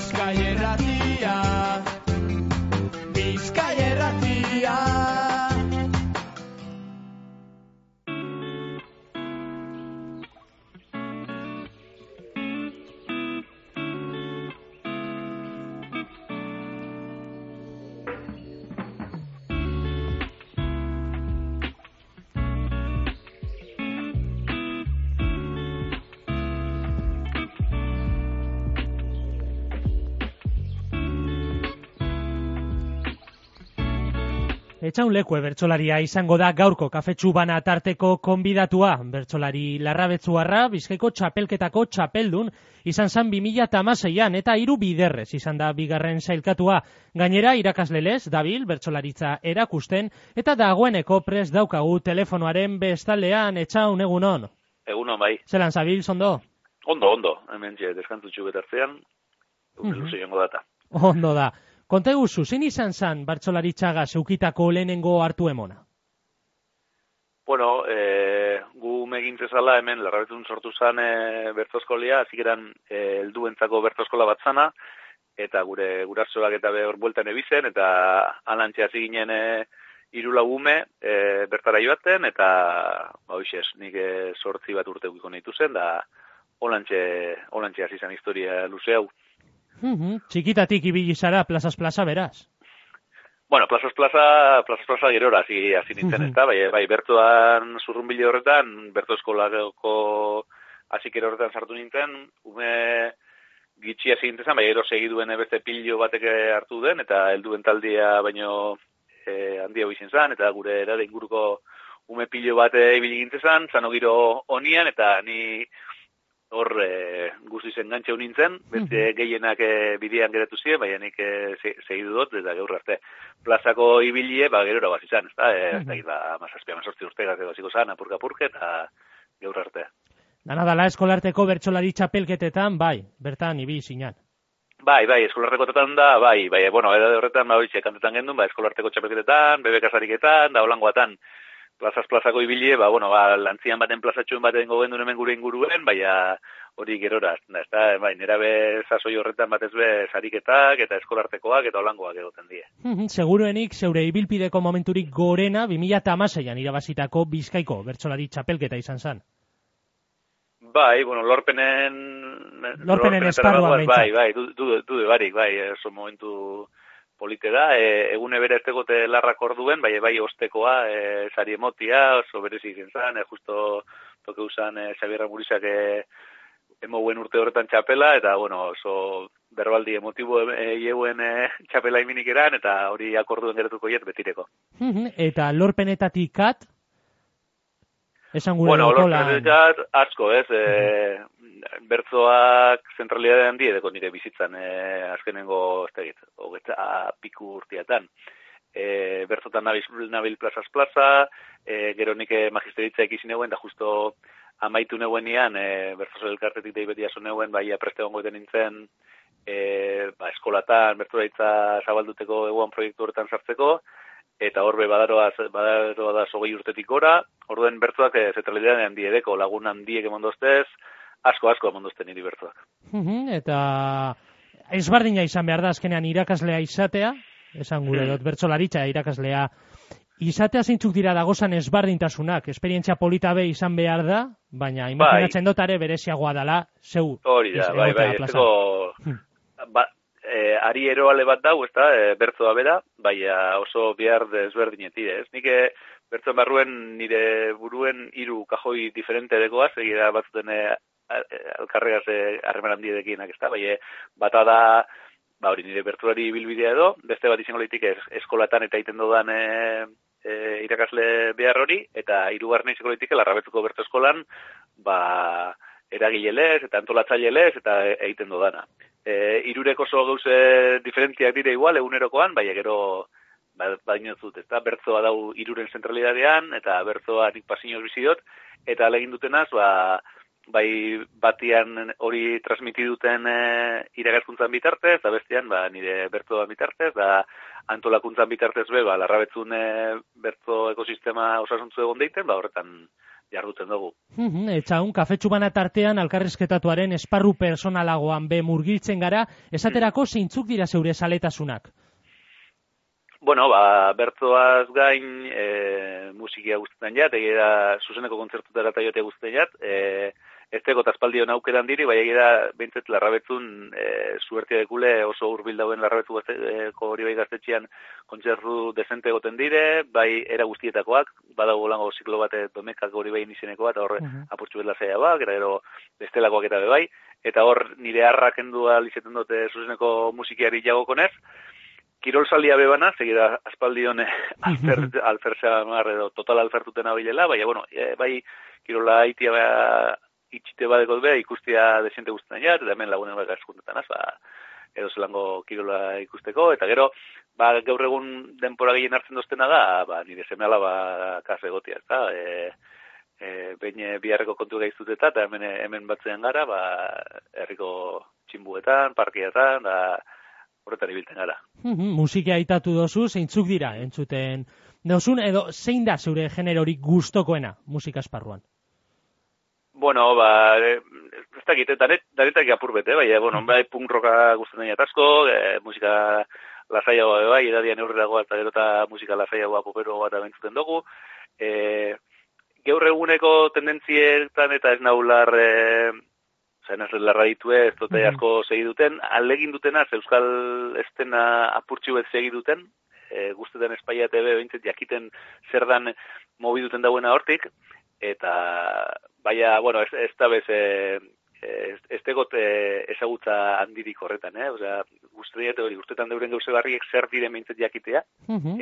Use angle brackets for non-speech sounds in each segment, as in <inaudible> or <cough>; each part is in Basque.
Bizkaierratia Etxaun lekue bertsolaria izango da gaurko kafetxu bana tarteko konbidatua. Bertsolari larrabetzuarra, bizkaiko txapelketako txapeldun, izan zan 2006an eta hiru biderrez izan da bigarren sailkatua. Gainera irakaslelez, dabil, bertsolaritza erakusten, eta dagoeneko pres daukagu telefonoaren bestaldean etxaun egunon. Egunon bai. Zelan zabil, zondo? Ondo, ondo. Hemen txe, deskantutxu betartzean, Mhm. luze joango data. Ondo da. Konta eguzu, zein izan zan bertsolaritzaga zeukitako lehenengo hartu emona? Bueno, e, gu megintzezala hemen larrabetun sortu zan e, bertoskolia, azikeran e, helduentzako bertoskola bat zana, eta gure gurasoak eta behor bueltan ebizen, eta alantxe hasi ginen e, hiru lagume e, bertara joaten, eta ba, hoxez, nik e, sortzi bat urte gukiko nahitu zen, da holantxe, holantxe hasi historia luze hau. Mhm, Txikitatik ibili zara plazas plaza beraz. Bueno, plazas plaza, plazas plaza gerora hasi hasi nintzen, Mhm. ezta? Bai, bai, bertoan zurrunbile horretan, berto eskolako hasik horretan sartu nintzen, ume gitxi hasi nintzen, bai, ero segiduen beste pilo batek hartu den, eta helduen taldia baino e, handia izan zen, eta gure erade inguruko ume pilo bate ibili gintzen zen, zano giro onian, eta ni hor e, guztiz engantxe nintzen, beste gehienak e, bidean geratu ziren, baina nik e, se- segidu dut, eta gaur arte plazako ibilie, ba, gerora bat izan, ez da, e, ez da, ba, mazazpia, mazortzi urtegak edo ziko zan, apurka apurke, eta gaur arte. Dana dala eskolarteko bertsolari txapelketetan, bai, bertan ibili zinan. Bai, bai, eskolartekotetan da, bai, bai, bueno, edade horretan, ba, horitxe, kantetan gendun, ba, eskolarteko txapelketetan, bebekasariketan, da, holangoatan, plazaz plazako ibilie, ba, bueno, ba, lantzian baten plazatxuen baten gogendun hemen gure inguruen, baina hori gerora, da, ez da, bai, nera be, sasoi horretan batez be, sariketak, eta eskolartekoak, eta holangoak egoten die. Mhm, Seguruenik zeure ibilpideko momenturik gorena 2006an irabazitako bizkaiko bertsolari txapelketa izan zan. Bai, bueno, lorpenen... Lorpenen lorpenetara esparruan. Bai, bai, du, du, du, barik, bai, oso momentu polite da, e, egune bere ez tegote larrak orduen, bai, bai, ostekoa, e, sari emotia, oso berezi izan zan, e, justo toke usan e, Xabier Ramurizak e, emouen urte horretan txapela, eta, bueno, oso berbaldi emotibo e, ieuen e, txapela iminik eran, eta hori akorduen geratuko jet betireko. Mhm, Eta lorpenetatik kat, esan gure Bueno, dokola- lorpenetat asko, ez, e, bertzoak zentralidade handi edeko nire bizitzan, e, azkenengo, ez da egit, hogeta piku urtiatan. E, bertzotan nabil, nabil plazaz plaza, e, gero nike magisteritza eguen, da justo amaitu neguenian, e, bertzozo elkartetik da ibeti aso neuen, bai apreste gongo nintzen, e, ba, eskolatan, bertzoraitza zabalduteko eguan proiektu horretan sartzeko, eta horbe badaroa, badaroa da sogei urtetik gora, orduen bertzoak e, handi edeko, lagun handiek emondoztez, asko asko emondozten niri bertzoak. Mhm, Eta ezbardina izan behar da azkenean irakaslea izatea, esan gure Hmm. dut bertsolaritza irakaslea izatea zeintzuk dira dagozan ezbardintasunak, esperientzia polita be izan behar da, baina imaginatzen dut are bereziagoa dela zeu Hori da, bai, bai, Hmm. ba, e, ari eroale bat dau, ez da, e, bertzoa bera, baina oso bihar desberdineti, ez? Nik e, bertzoan barruen nire buruen hiru kajoi diferente dekoaz, egira batzuten e, a- e, alkarregaz e, harreman handiedekinak, ez da, bai, bata da, ba hori nire bertsolari bilbidea edo, beste bat izango litik ez, eskolatan eta egiten dudan e, e, irakasle behar hori, eta hirugarren izango litik larrabetzuko berto eskolan, ba, eragilelez eta antolatzailelez eta e- egiten dudana. E, irurek oso gauze diferentziak dire igual, egunerokoan, bai, gero ba, baino zut, ezta bertzoa dau iruren zentralidadean, eta bertzoa nik pasinoz bizi eta alegin dutenaz, ba, bai batian hori transmiti duten e, iragaskuntzan bitartez, eta bestean ba, nire bertzoa bitartez, da antolakuntzan bitartez be, ba, larrabetzun e, bertzo ekosistema osasuntzu egon deiten, ba, horretan jarduten dugu. Mhm, Etxaun, kafetxu bana tartean alkarrizketatuaren esparru personalagoan be murgiltzen gara, esaterako zeintzuk dira zeure saletasunak? Bueno, ba, bertzoaz gain e, musikia guztetan jat, egira zuzeneko kontzertutara eta jote guztetan jat, e, ez teko tazpaldion aukeran diri, bai egira bintzet larrabetzun e, suertia dekule oso urbil dauen larrabetzu gazteko hori bai gaztetxean kontzertu desente goten dire, bai era guztietakoak, badago lango ziklo bate domekak hori bai izeneko bat, horre uh -huh. apurtxu betla zaila bak, era gero bestelakoak eta bai, eta hor nire harrak endua lizeten dute zuzeneko musikiari jagokonez, Kirol salia bebana, segira aspaldi hone <laughs> alfer, alferza mar edo total alfertuten abilela, baina, bueno, e, bai, kirola haitia itxite badeko bea ikustia desente guztetan jat, eta hemen lagunen baka eskuntetan az, ba, edo zelango kirola ikusteko, eta gero, ba, gaur egun denpora gehien hartzen doztena da, ba, nire semeala ba, kafe gotia, ez da, e, e, behin biharreko kontu gaiztut eta, eta hemen, hemen batzean gara, ba, herriko tximbuetan, parkietan, da, horretan ibiltzen gara. Musika aitatu dozu, zeintzuk dira, entzuten dozun, edo zein da zure generorik gustokoena musika esparruan? Bueno, ba, ez dakit, danetak apur bete, bai, bueno, bai, punk roka guztetan dira tasko, e, musika lasaiagoa bai, edadian eurreragoa eta gero eta musika lasaiagoa popero bat abentzuten dugu. E, gaur eguneko tendentzietan eta ez naular e, zen ez larra ditu ez, dute mm asko segi duten, alegin dutena, euskal estena apurtxu bet segi duten, e, guztetan Espaia TV bintzet jakiten zer dan mobi duten dauena hortik, eta baina, bueno, ez, ez da bez, e, ez, ez tegot e, ezagutza handirik horretan, eh? Osea, guztetan hori, guztetan deuren gauze barriek zer dire bintzet jakitea,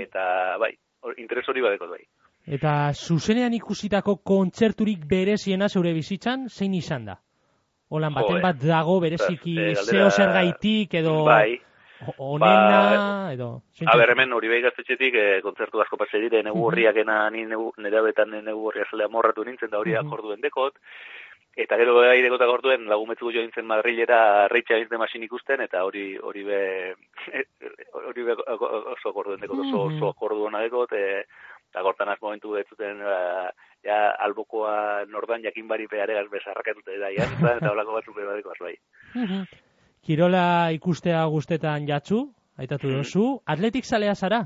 eta bai, interes hori badeko bai. Eta zuzenean ikusitako kontzerturik bereziena zeure bizitzan, zein izan da? Olan baten bat dago bereziki e, zeo zer gaitik edo bai. Onena ba, edo... A ber, hemen hori behi gaztetxetik e, kontzertu asko pase dire, negu horriak -huh. ni nire betan negu horria zelea morratu nintzen da hori -huh. akorduen dekot. Eta gero beha idekot akorduen lagumetzu jo nintzen Madrilera reitxa nintzen masin ikusten, eta hori hori be, <laughs> hori be oso akorduen dekot, oso, oso akorduen dekot, e, eta gortan az momentu betzuten, ba, ja albokoa nordan jakin bari peare bezarrakatute da, ja, eta holako batzuk badeko bai. Kirola ikustea guztetan jatzu, aitatu dozu, atletik zalea zara?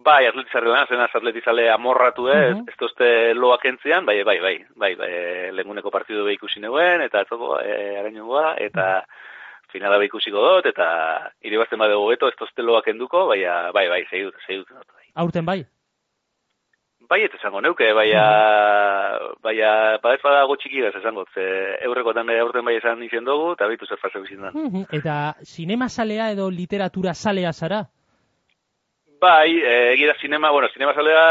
Bai, atletik zalea, zenaz atletik zalea amorratu ez, uh ez tozte loak entzian, bai, bai, bai, bai, bai, lenguneko partidu behi ikusi neguen, eta atzoko, e, arañoa, eta finala behi ikusiko dut, eta iribazten badego beto, ez tozte loak enduko, bai, bai, bai, segidut, segidut. Bai. Aurten bai? Bai, eta esango neuke, baia, baia, badez badago txiki ez esango, ze eurrekotan bai aurten bai esan izen dugu, eta bitu zer fase bizin da. Eta sinema salea edo literatura salea zara? Bai, egira sinema, bueno, sinema salea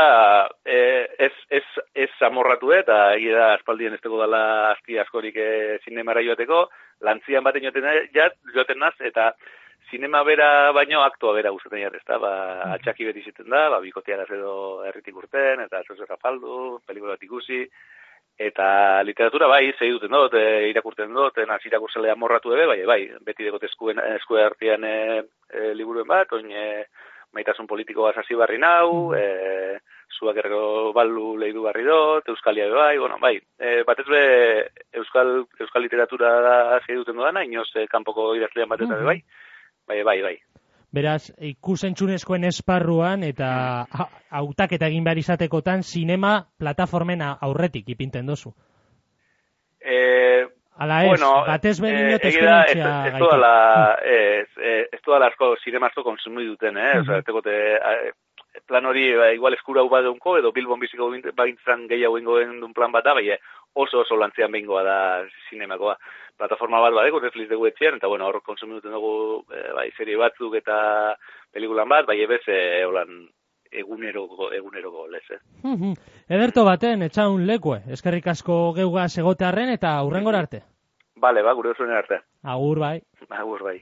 e, ez, ez, ez amorratu eta egira aspaldien ez dela azti askorik e, sinemara joateko, lantzian baten joaten, jat, joaten naz, eta Zinema bera baino aktua bera gustatzen jat, ezta? Ba, atxaki beti ziten da, ba bikotearaz edo herritik urten eta zozo faldu, pelikula bat ikusi eta literatura bai, sei duten dut, e, irakurten dut, naz irakurtzelea morratu ebe, bai, bai, beti degot eskuen eskue artean e, e, liburuen bat, oin e, maitasun politikoa hasi barri nau, e, zuak errego balu lehidu barri dut, euskalia bai, bueno, bai, e, batez be, euskal, euskal literatura da zei duten dudana, inoz e, kanpoko idazlean bat eta mm -hmm. bai, bai, bai, bai. Beraz, ikusentzunezkoen esparruan eta hautak eta egin behar izatekotan sinema plataformen aurretik ipinten dozu. Eh, Ala ez, bueno, batez behin eh, esperientzia ez, ez, ez, ez, ez toda asko sinema asko konsumi duten, eh? Uh -huh. Osa, eh, plan hori ba, igual eskura uba deunko, edo Bilbon biziko bagintzen gehiago ingoen duen plan bat da, bai, oso oso lantzean behingoa da sinemakoa plataforma bat badeko Netflix dugu etxean, eta bueno, hor konsumiduten dugu e, serie batzuk eta pelikulan bat, bai ebez, e, holan, egunero, egunero lez, eh? Ederto baten, etxaun lekue, eskerrik asko geuga segotearren eta hurrengor arte. Bale, ba, gure arte. Agur bai. Agur bai.